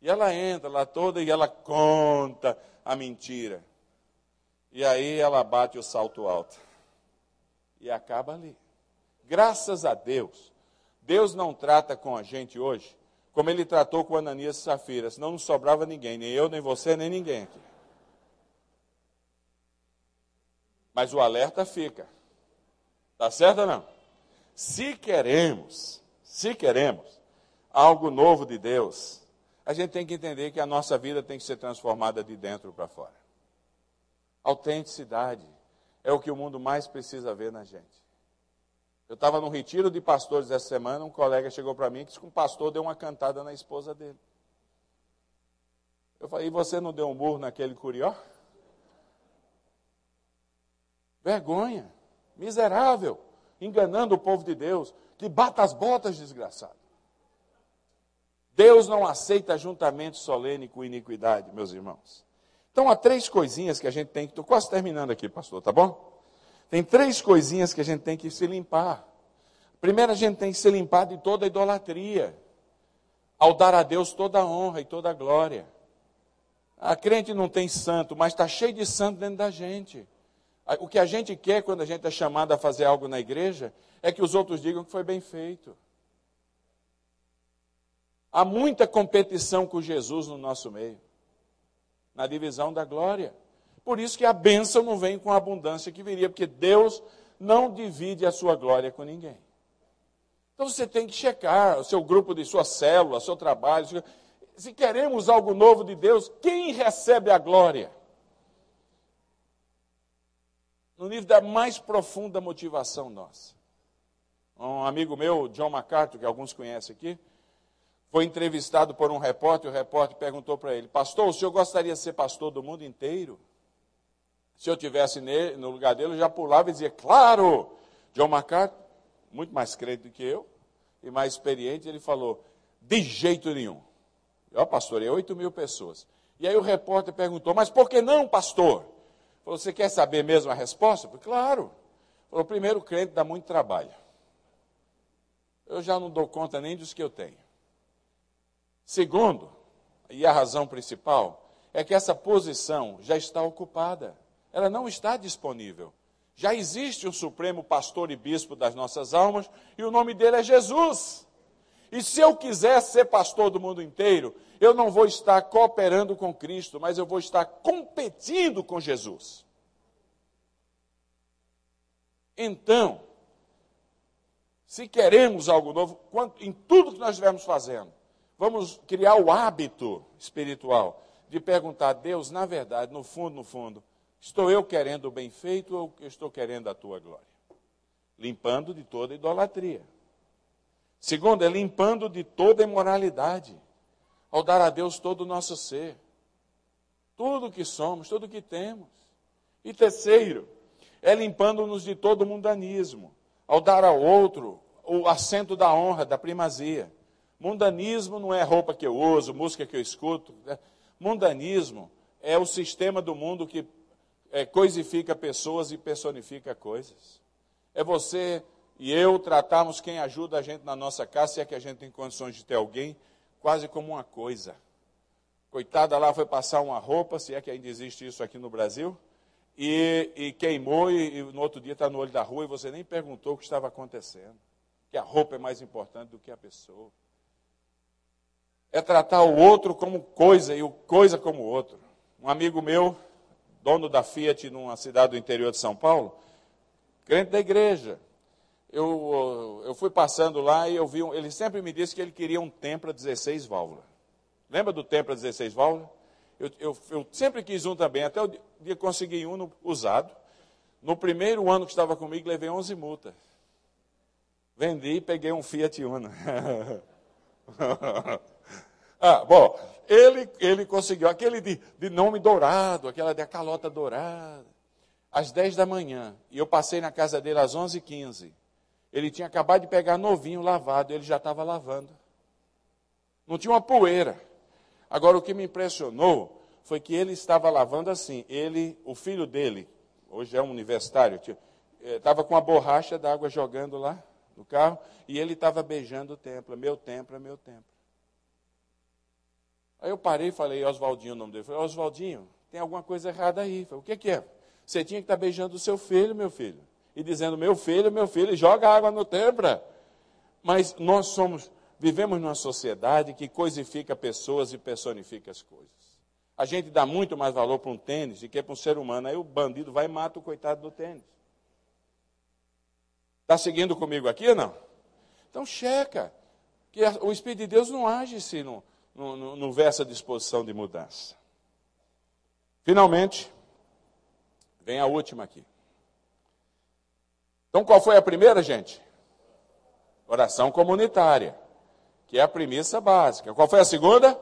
E ela entra lá toda e ela conta a mentira. E aí ela bate o salto alto. E acaba ali. Graças a Deus, Deus não trata com a gente hoje como ele tratou com Ananias e Safira, senão não sobrava ninguém, nem eu, nem você, nem ninguém aqui. Mas o alerta fica. Tá certo ou não? Se queremos, se queremos algo novo de Deus, a gente tem que entender que a nossa vida tem que ser transformada de dentro para fora. Autenticidade é o que o mundo mais precisa ver na gente. Eu estava num retiro de pastores essa semana, um colega chegou para mim e disse que um pastor deu uma cantada na esposa dele. Eu falei, e você não deu um burro naquele curió? Vergonha, miserável enganando o povo de Deus, que bata as botas, desgraçado. Deus não aceita ajuntamento solene com iniquidade, meus irmãos. Então há três coisinhas que a gente tem que. Estou quase terminando aqui, pastor, tá bom? Tem três coisinhas que a gente tem que se limpar. Primeiro, a gente tem que se limpar de toda idolatria, ao dar a Deus toda a honra e toda a glória. A crente não tem santo, mas está cheio de santo dentro da gente. O que a gente quer quando a gente é chamado a fazer algo na igreja é que os outros digam que foi bem feito. Há muita competição com Jesus no nosso meio, na divisão da glória. Por isso que a bênção não vem com a abundância que viria, porque Deus não divide a sua glória com ninguém. Então você tem que checar o seu grupo de sua célula, seu trabalho. Se queremos algo novo de Deus, quem recebe a glória? No nível da mais profunda motivação nossa. Um amigo meu, John MacArthur, que alguns conhecem aqui, foi entrevistado por um repórter, e o repórter perguntou para ele: Pastor, o senhor gostaria de ser pastor do mundo inteiro? Se eu tivesse no lugar dele, eu já pulava e dizia: Claro! John MacArthur, muito mais crente do que eu, e mais experiente, ele falou: De jeito nenhum. Ó, pastor, é 8 mil pessoas. E aí o repórter perguntou: Mas por que não, pastor? Falou, você quer saber mesmo a resposta? Falei, claro. Falou, primeiro, o crente dá muito trabalho. Eu já não dou conta nem dos que eu tenho. Segundo, e a razão principal, é que essa posição já está ocupada. Ela não está disponível. Já existe o Supremo Pastor e Bispo das nossas almas, e o nome dele é Jesus. E se eu quiser ser pastor do mundo inteiro, eu não vou estar cooperando com Cristo, mas eu vou estar competindo com Jesus. Então, se queremos algo novo, em tudo que nós estivermos fazendo, vamos criar o hábito espiritual de perguntar a Deus, na verdade, no fundo, no fundo, estou eu querendo o bem feito ou estou querendo a tua glória? Limpando de toda idolatria. Segundo, é limpando de toda imoralidade, ao dar a Deus todo o nosso ser. tudo que somos, tudo que temos. E terceiro, é limpando-nos de todo mundanismo, ao dar ao outro o assento da honra, da primazia. Mundanismo não é roupa que eu uso, música que eu escuto. Né? Mundanismo é o sistema do mundo que é, coisifica pessoas e personifica coisas. É você e eu tratarmos quem ajuda a gente na nossa casa, se é que a gente tem condições de ter alguém, quase como uma coisa. Coitada lá foi passar uma roupa, se é que ainda existe isso aqui no Brasil, e, e queimou, e, e, no outro dia está no olho da rua e você nem perguntou o que estava acontecendo. Que a roupa é mais importante do que a pessoa. É tratar o outro como coisa e o coisa como outro. Um amigo meu, dono da Fiat numa cidade do interior de São Paulo, crente da igreja. Eu, eu fui passando lá e eu vi, um, ele sempre me disse que ele queria um Tempra 16 válvulas. Lembra do Tempra 16 válvulas? Eu, eu, eu, sempre quis um também, até o dia consegui um no, usado. No primeiro ano que estava comigo, levei 11 multas. Vendi e peguei um Fiat Uno. <laughs> ah, bom, ele, ele conseguiu aquele de, de nome dourado, aquela de calota dourada, às 10 da manhã. E eu passei na casa dele às 11h15. Ele tinha acabado de pegar novinho lavado, ele já estava lavando. Não tinha uma poeira. Agora, o que me impressionou foi que ele estava lavando assim. Ele, o filho dele, hoje é um universitário, estava eh, com a borracha d'água jogando lá no carro e ele estava beijando o templo. Meu templo é meu templo. Aí eu parei e falei, Oswaldinho, o nome dele. Falei, Oswaldinho, tem alguma coisa errada aí. Falei, o que, que é? Você tinha que estar tá beijando o seu filho, meu filho. E dizendo, meu filho, meu filho, joga água no templo. Mas nós somos Vivemos numa sociedade que coisifica pessoas e personifica as coisas. A gente dá muito mais valor para um tênis do que para um ser humano. Aí o bandido vai e mata o coitado do tênis. Está seguindo comigo aqui ou não? Então checa. Que o Espírito de Deus não age se não, não, não, não vê essa disposição de mudança. Finalmente, vem a última aqui. Então qual foi a primeira, gente? Oração comunitária que é a premissa básica. Qual foi a segunda?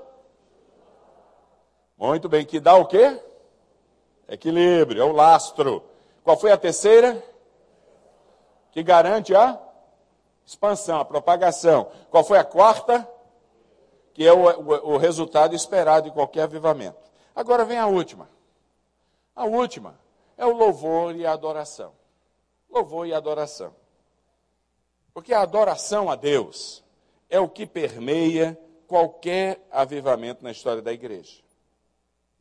Muito bem, que dá o quê? Equilíbrio, é o lastro. Qual foi a terceira? Que garante a expansão, a propagação. Qual foi a quarta? Que é o, o, o resultado esperado de qualquer avivamento. Agora vem a última. A última é o louvor e a adoração. Louvor e adoração. Porque a adoração a Deus é o que permeia qualquer avivamento na história da igreja.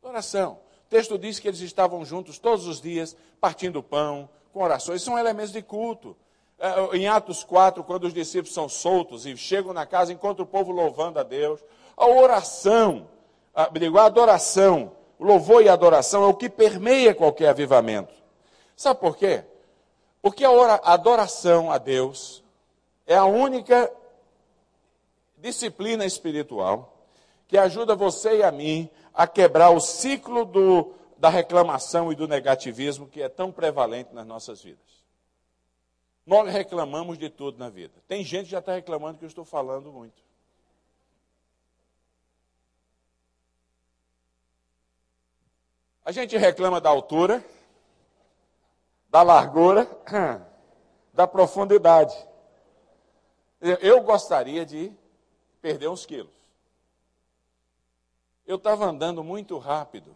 Oração. O texto diz que eles estavam juntos todos os dias, partindo pão, com orações. São elementos de culto. É, em Atos 4, quando os discípulos são soltos e chegam na casa, encontram o povo louvando a Deus. A oração, a, digo, a adoração, o louvor e a adoração é o que permeia qualquer avivamento. Sabe por quê? Porque a adoração a Deus é a única disciplina espiritual que ajuda você e a mim a quebrar o ciclo do, da reclamação e do negativismo que é tão prevalente nas nossas vidas. Nós reclamamos de tudo na vida. Tem gente que já está reclamando que eu estou falando muito. A gente reclama da altura, da largura, <clears throat> da profundidade. Eu gostaria de perder uns quilos. Eu estava andando muito rápido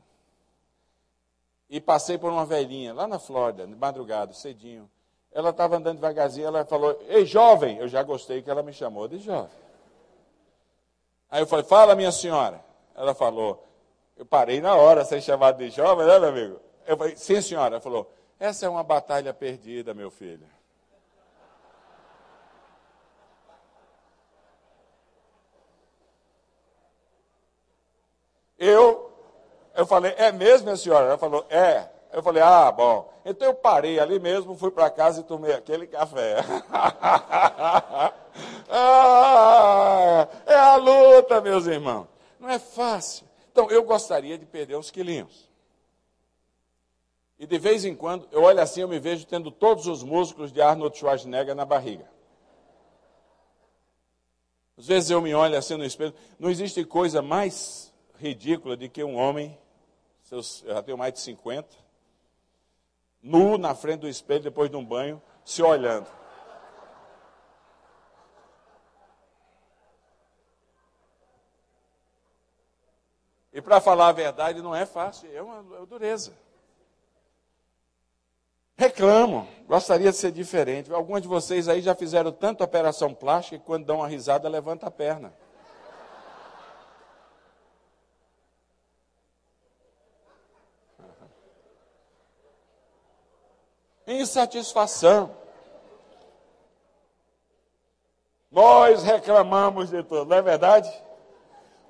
e passei por uma velhinha lá na Flórida, de madrugada, cedinho. Ela estava andando devagarzinho, ela falou: Ei, jovem! Eu já gostei que ela me chamou de jovem. Aí eu falei: Fala, minha senhora. Ela falou: Eu parei na hora, ser chamado de jovem, né, meu amigo? Eu falei: Sim, senhora. Ela falou: Essa é uma batalha perdida, meu filho. Eu, eu falei, é mesmo, minha senhora? Ela falou, é. Eu falei, ah, bom. Então eu parei ali mesmo, fui para casa e tomei aquele café. <laughs> ah, é a luta, meus irmãos. Não é fácil. Então eu gostaria de perder uns quilinhos. E de vez em quando, eu olho assim, eu me vejo tendo todos os músculos de Arnold Schwarzenegger na barriga. Às vezes eu me olho assim no espelho, não existe coisa mais ridícula de que um homem eu já tenho mais de 50, nu na frente do espelho depois de um banho, se olhando. E para falar a verdade não é fácil, é uma, é uma dureza. Reclamam, gostaria de ser diferente. Alguns de vocês aí já fizeram tanta operação plástica que quando dão uma risada levanta a perna. Insatisfação. Nós reclamamos de tudo, não é verdade?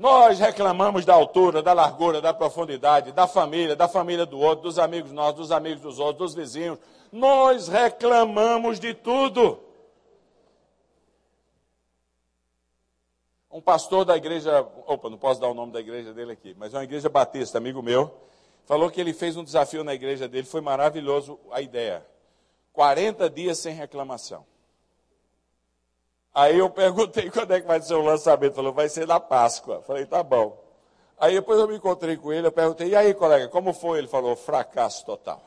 Nós reclamamos da altura, da largura, da profundidade, da família, da família do outro, dos amigos nossos, dos amigos dos outros, dos vizinhos. Nós reclamamos de tudo. Um pastor da igreja, opa, não posso dar o nome da igreja dele aqui, mas é uma igreja batista, amigo meu, falou que ele fez um desafio na igreja dele, foi maravilhoso a ideia. 40 dias sem reclamação. Aí eu perguntei <laughs> quando é que vai ser o lançamento. Ele falou, vai ser na Páscoa. Falei, tá bom. Aí depois eu me encontrei com ele, eu perguntei, e aí, colega, como foi? Ele falou, fracasso total.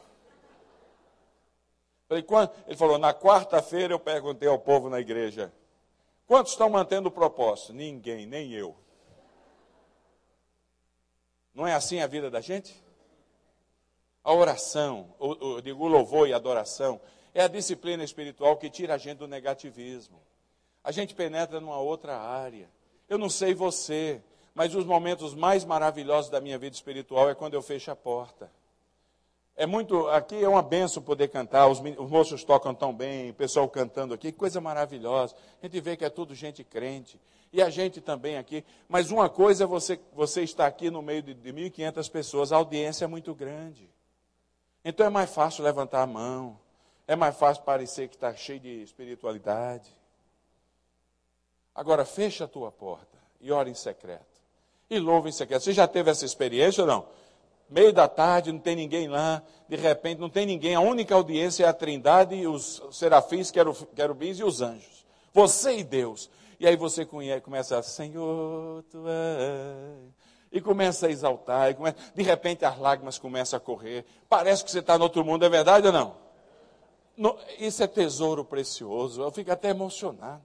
Falei, quando? Ele falou, na quarta-feira eu perguntei ao povo na igreja, quantos estão mantendo o propósito? Ninguém, nem eu. Não é assim a vida da gente? A oração, o, digo, o louvor e a adoração, é a disciplina espiritual que tira a gente do negativismo a gente penetra numa outra área. Eu não sei você, mas os momentos mais maravilhosos da minha vida espiritual é quando eu fecho a porta. É muito, aqui é uma benção poder cantar, os, os moços tocam tão bem, o pessoal cantando aqui, coisa maravilhosa. A gente vê que é tudo gente crente, e a gente também aqui. Mas uma coisa é você, você estar aqui no meio de, de 1.500 pessoas, a audiência é muito grande. Então é mais fácil levantar a mão, é mais fácil parecer que está cheio de espiritualidade. Agora fecha a tua porta e ora em secreto. E louva em secreto. Você já teve essa experiência ou não? Meio da tarde, não tem ninguém lá, de repente não tem ninguém, a única audiência é a trindade, os serafins, querubins e os anjos. Você e Deus. E aí você começa a, Senhor, tu és. E começa a exaltar, e começa, de repente as lágrimas começam a correr. Parece que você está no outro mundo, é verdade ou não? No, isso é tesouro precioso, eu fico até emocionado.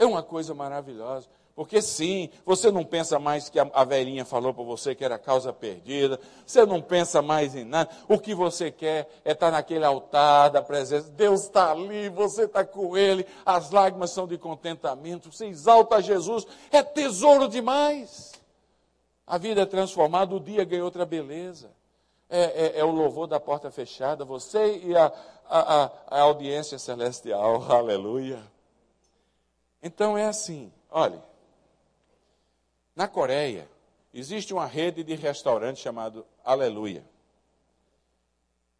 É uma coisa maravilhosa. Porque sim, você não pensa mais que a, velhinha falou para você que era causa perdida, você não pensa mais em nada. O que você quer é estar naquele altar da presença. Deus está ali, você está com Ele, as lágrimas são de contentamento, você exalta Jesus, é tesouro demais. A vida é transformada, o dia ganha outra beleza. É, é, é o louvor da porta fechada, você e a, a, a, a audiência celestial, <laughs> aleluia. Então é assim, olhe, na Coreia existe uma rede de restaurantes chamado Aleluia.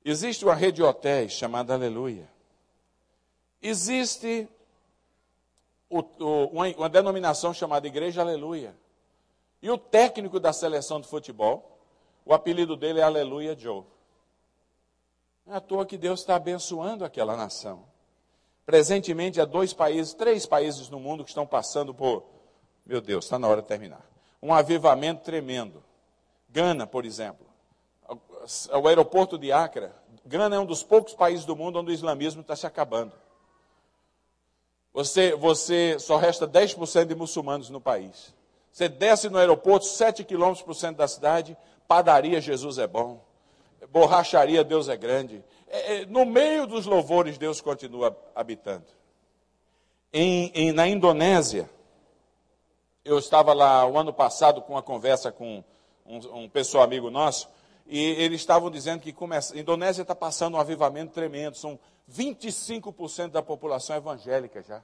Existe uma rede de hotéis chamada Aleluia. Existe o, o, uma, uma denominação chamada Igreja Aleluia. E o técnico da seleção de futebol, o apelido dele é Aleluia Joe. Não é à toa que Deus está abençoando aquela nação. Presentemente, há dois países, três países no mundo que estão passando por, meu Deus, está na hora de terminar, um avivamento tremendo. Gana, por exemplo, o aeroporto de Acre, Gana é um dos poucos países do mundo onde o islamismo está se acabando. Você, você só resta 10% de muçulmanos no país. Você desce no aeroporto, 7 quilômetros por cento da cidade, padaria Jesus é bom, borracharia Deus é grande, é, é, no meio dos louvores, Deus continua habitando. Em, em, na Indonésia, eu estava lá o ano passado com uma conversa com um, um pessoal amigo nosso, e eles estavam dizendo que começa, a Indonésia está passando um avivamento tremendo, são 25% da população evangélica já.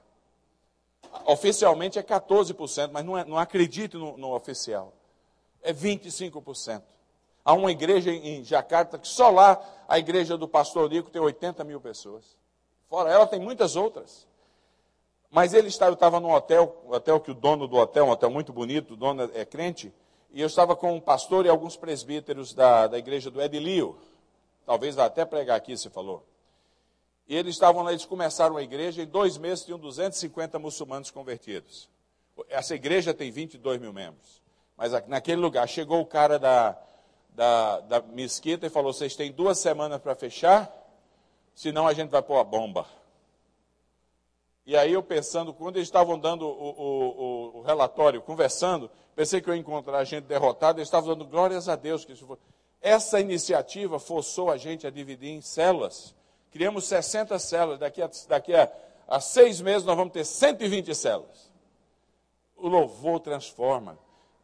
Oficialmente é 14%, mas não, é, não acredito no, no oficial. É 25%. Há uma igreja em Jacarta que só lá a igreja do pastor Nico tem 80 mil pessoas. Fora ela tem muitas outras. Mas ele estava, eu estava num hotel, hotel que o dono do hotel, um hotel muito bonito, o dono é crente, e eu estava com um pastor e alguns presbíteros da, da igreja do Edilio. Talvez vá até pregar aqui, se falou. E eles estavam lá, eles começaram a igreja, em dois meses tinham 250 muçulmanos convertidos. Essa igreja tem 22 mil membros. Mas naquele lugar chegou o cara da, da, da mesquita e falou: vocês têm duas semanas para fechar, senão a gente vai pôr a bomba. E aí eu pensando, quando eles estavam dando o, o, o, relatório, conversando, pensei que eu ia encontrar a gente derrotada, eles estavam dando glórias a Deus. que isso foi. Essa iniciativa forçou a gente a dividir em células. Criamos 60 células, daqui a, daqui a, a seis meses nós vamos ter 120 células. O louvor transforma.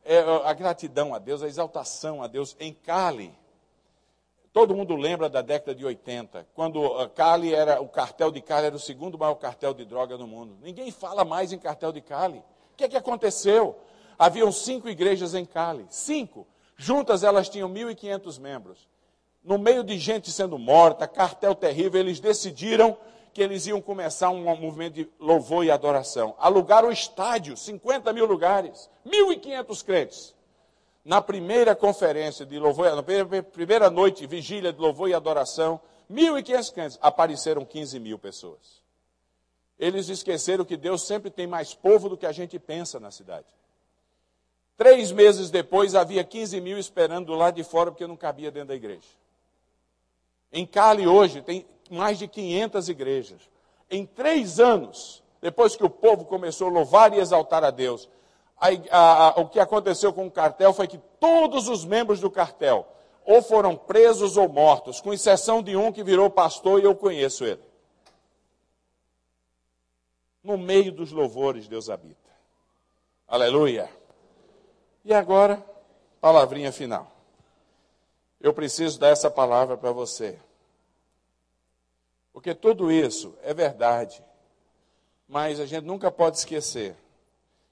É a gratidão a Deus, a exaltação a Deus em Cali. Todo mundo lembra da década de 80, quando Cali era, o cartel de Cali era o segundo maior cartel de droga no mundo. Ninguém fala mais em cartel de Cali. O que é que aconteceu? Haviam cinco igrejas em Cali, cinco. Juntas elas tinham 1.500 membros. No meio de gente sendo morta, cartel terrível, eles decidiram que eles iam começar um movimento de louvor e adoração. Alugaram o estádio, 50 mil lugares, 1.500 crentes na primeira conferência de louvor, na primeira noite, vigília de louvor e adoração, 1.500 crentes, apareceram 15 mil pessoas. Eles esqueceram que Deus sempre tem mais povo do que a gente pensa na cidade. Três meses depois, havia 15 mil esperando do lado de fora, porque não cabia dentro da igreja. Em Cali, hoje, tem mais de 500 igrejas. Em três anos, depois que o povo começou a louvar e exaltar a Deus, a, a, a, o que aconteceu com o cartel foi que todos os membros do cartel ou foram presos ou mortos, com exceção de um que virou pastor e eu conheço ele. No meio dos louvores, Deus habita. Aleluia. E agora, palavrinha final. Eu preciso dar essa palavra para você. Porque tudo isso é verdade. Mas a gente nunca pode esquecer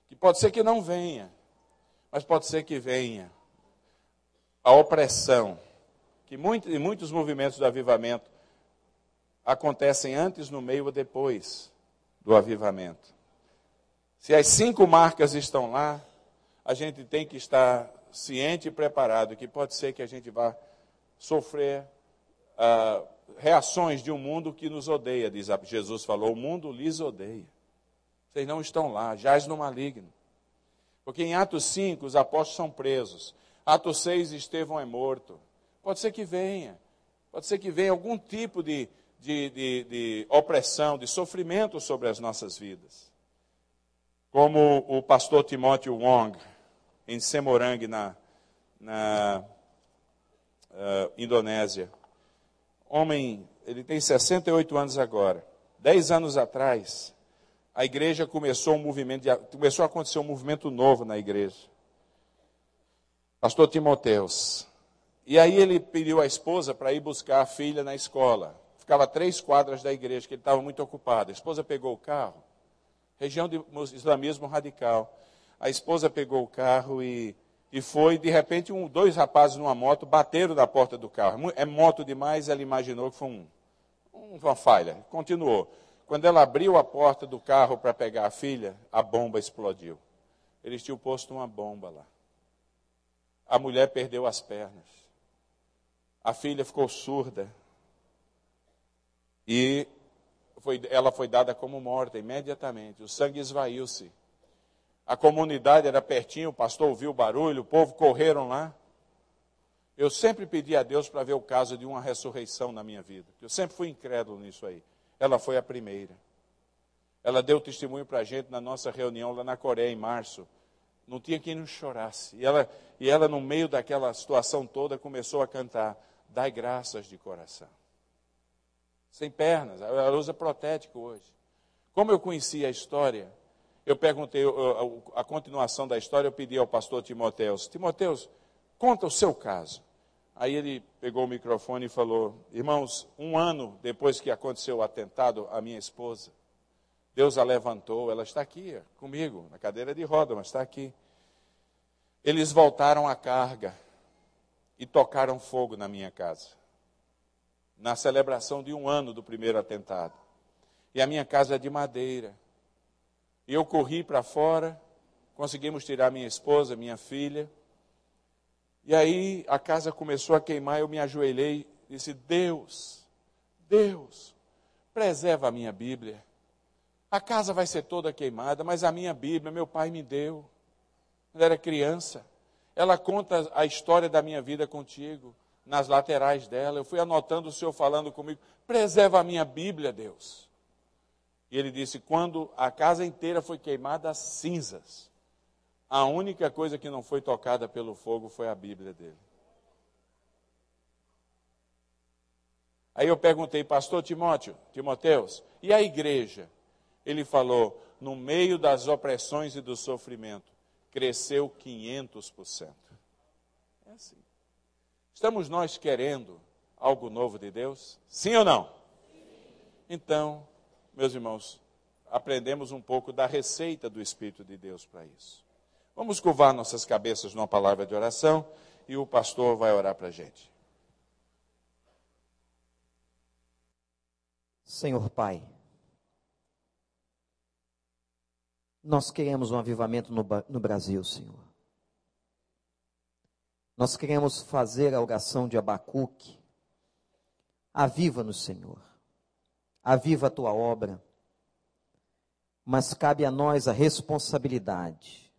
que pode ser que não venha, mas pode ser que venha a opressão, que em muitos movimentos do avivamento acontecem antes, no meio ou depois do avivamento. Se as cinco marcas estão lá, a gente tem que estar ciente e preparado que pode ser que a gente vá sofrer uh, reações de um mundo que nos odeia, diz Jesus falou, o mundo lhes odeia. Vocês não estão lá, jaz no maligno. Porque em Atos 5 os apóstolos são presos. Atos 6 Estevão é morto. Pode ser que venha. Pode ser que venha algum tipo de, de, de, de opressão, de sofrimento sobre as nossas vidas. Como o pastor Timóteo Wong, em Semorang, na, na uh, Indonésia. Homem, ele tem 68 anos agora. Dez anos atrás, a igreja começou um movimento, começou a acontecer um movimento novo na igreja. Pastor Timoteus. E aí ele pediu à esposa para ir buscar a filha na escola. Ficava três quadras da igreja, que ele estava muito ocupado. A esposa pegou o carro, região de islamismo radical. A esposa pegou o carro e, e foi, de repente, um, dois rapazes numa moto bateram na porta do carro. É moto demais, ela imaginou que foi um, uma falha. Continuou. Quando ela abriu a porta do carro para pegar a filha, a bomba explodiu. Eles tinham posto uma bomba lá. A mulher perdeu as pernas. A filha ficou surda. E foi, ela foi dada como morta imediatamente. O sangue esvaiu-se. A comunidade era pertinho, o pastor ouviu o barulho, o povo correram lá. Eu sempre pedi a Deus para ver o caso de uma ressurreição na minha vida. Eu sempre fui incrédulo nisso aí. Ela foi a primeira. Ela deu testemunho para a gente na nossa reunião lá na Coreia, em março. Não tinha quem não chorasse. E ela, e ela, no meio daquela situação toda, começou a cantar: Dai graças de coração. Sem pernas, ela usa protético hoje. Como eu conhecia a história, eu perguntei a continuação da história, eu pedi ao pastor Timoteus: Timoteus, conta o seu caso. Aí ele pegou o microfone e falou: Irmãos, um ano depois que aconteceu o atentado à minha esposa, Deus a levantou, ela está aqui comigo, na cadeira de roda, mas está aqui. Eles voltaram à carga e tocaram fogo na minha casa, na celebração de um ano do primeiro atentado. E a minha casa é de madeira. Eu corri para fora, conseguimos tirar minha esposa, minha filha e aí a casa começou a queimar, eu me ajoelhei e disse: Deus, Deus, preserva a minha Bíblia. A casa vai ser toda queimada, mas a minha Bíblia, meu pai me deu. Quando era criança. Ela conta a história da minha vida contigo, nas laterais dela. Eu fui anotando o Senhor falando comigo: preserva a minha Bíblia, Deus. E ele disse: quando a casa inteira foi queimada a cinzas, a única coisa que não foi tocada pelo fogo foi a Bíblia dele. Aí eu perguntei, pastor Timóteo, Timoteus, e a igreja? Ele falou, no meio das opressões e do sofrimento, cresceu 500%. É assim. Estamos nós querendo algo novo de Deus? Sim ou não? Então, meus irmãos, aprendemos um pouco da receita do Espírito de Deus para isso. Vamos curvar nossas cabeças numa palavra de oração e o pastor vai orar para a gente. Senhor Pai, nós queremos um avivamento no, no Brasil, Senhor. Nós queremos fazer a oração de Abacuque. Aviva-nos, Senhor. Aviva a tua obra. Mas cabe a nós a responsabilidade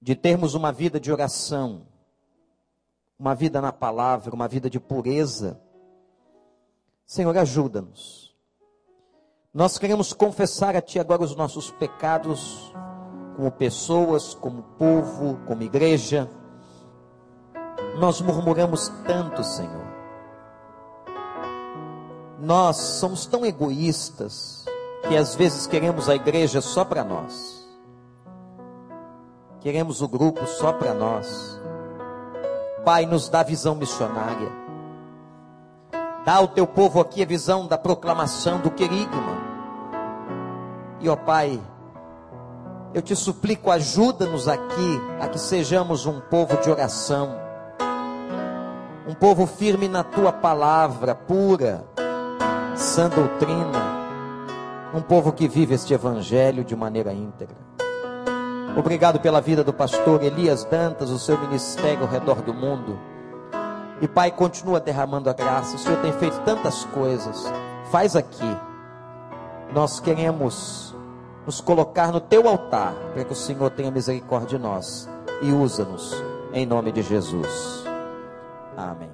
de termos uma vida de oração, uma vida na palavra, uma vida de pureza Senhor, ajuda-nos. Nós queremos confessar a Ti agora os nossos pecados, como pessoas, como povo, como igreja. Nós murmuramos tanto, Senhor. Nós somos tão egoístas que às vezes queremos a igreja só para nós. Queremos o grupo só para nós. Pai, nos dá visão missionária. Dá ao teu povo aqui a visão da proclamação do querigma. E ó Pai, eu te suplico, ajuda-nos aqui a que sejamos um povo de oração, um povo firme na tua palavra pura, sã doutrina, um povo que vive este evangelho de maneira íntegra. Obrigado pela vida do pastor Elias Dantas, o seu ministério ao redor do mundo. E Pai, continua derramando a graça. O Senhor tem feito tantas coisas. Faz aqui. Nós queremos nos colocar no teu altar, para que o Senhor tenha misericórdia de nós e usa-nos em nome de Jesus. Amém.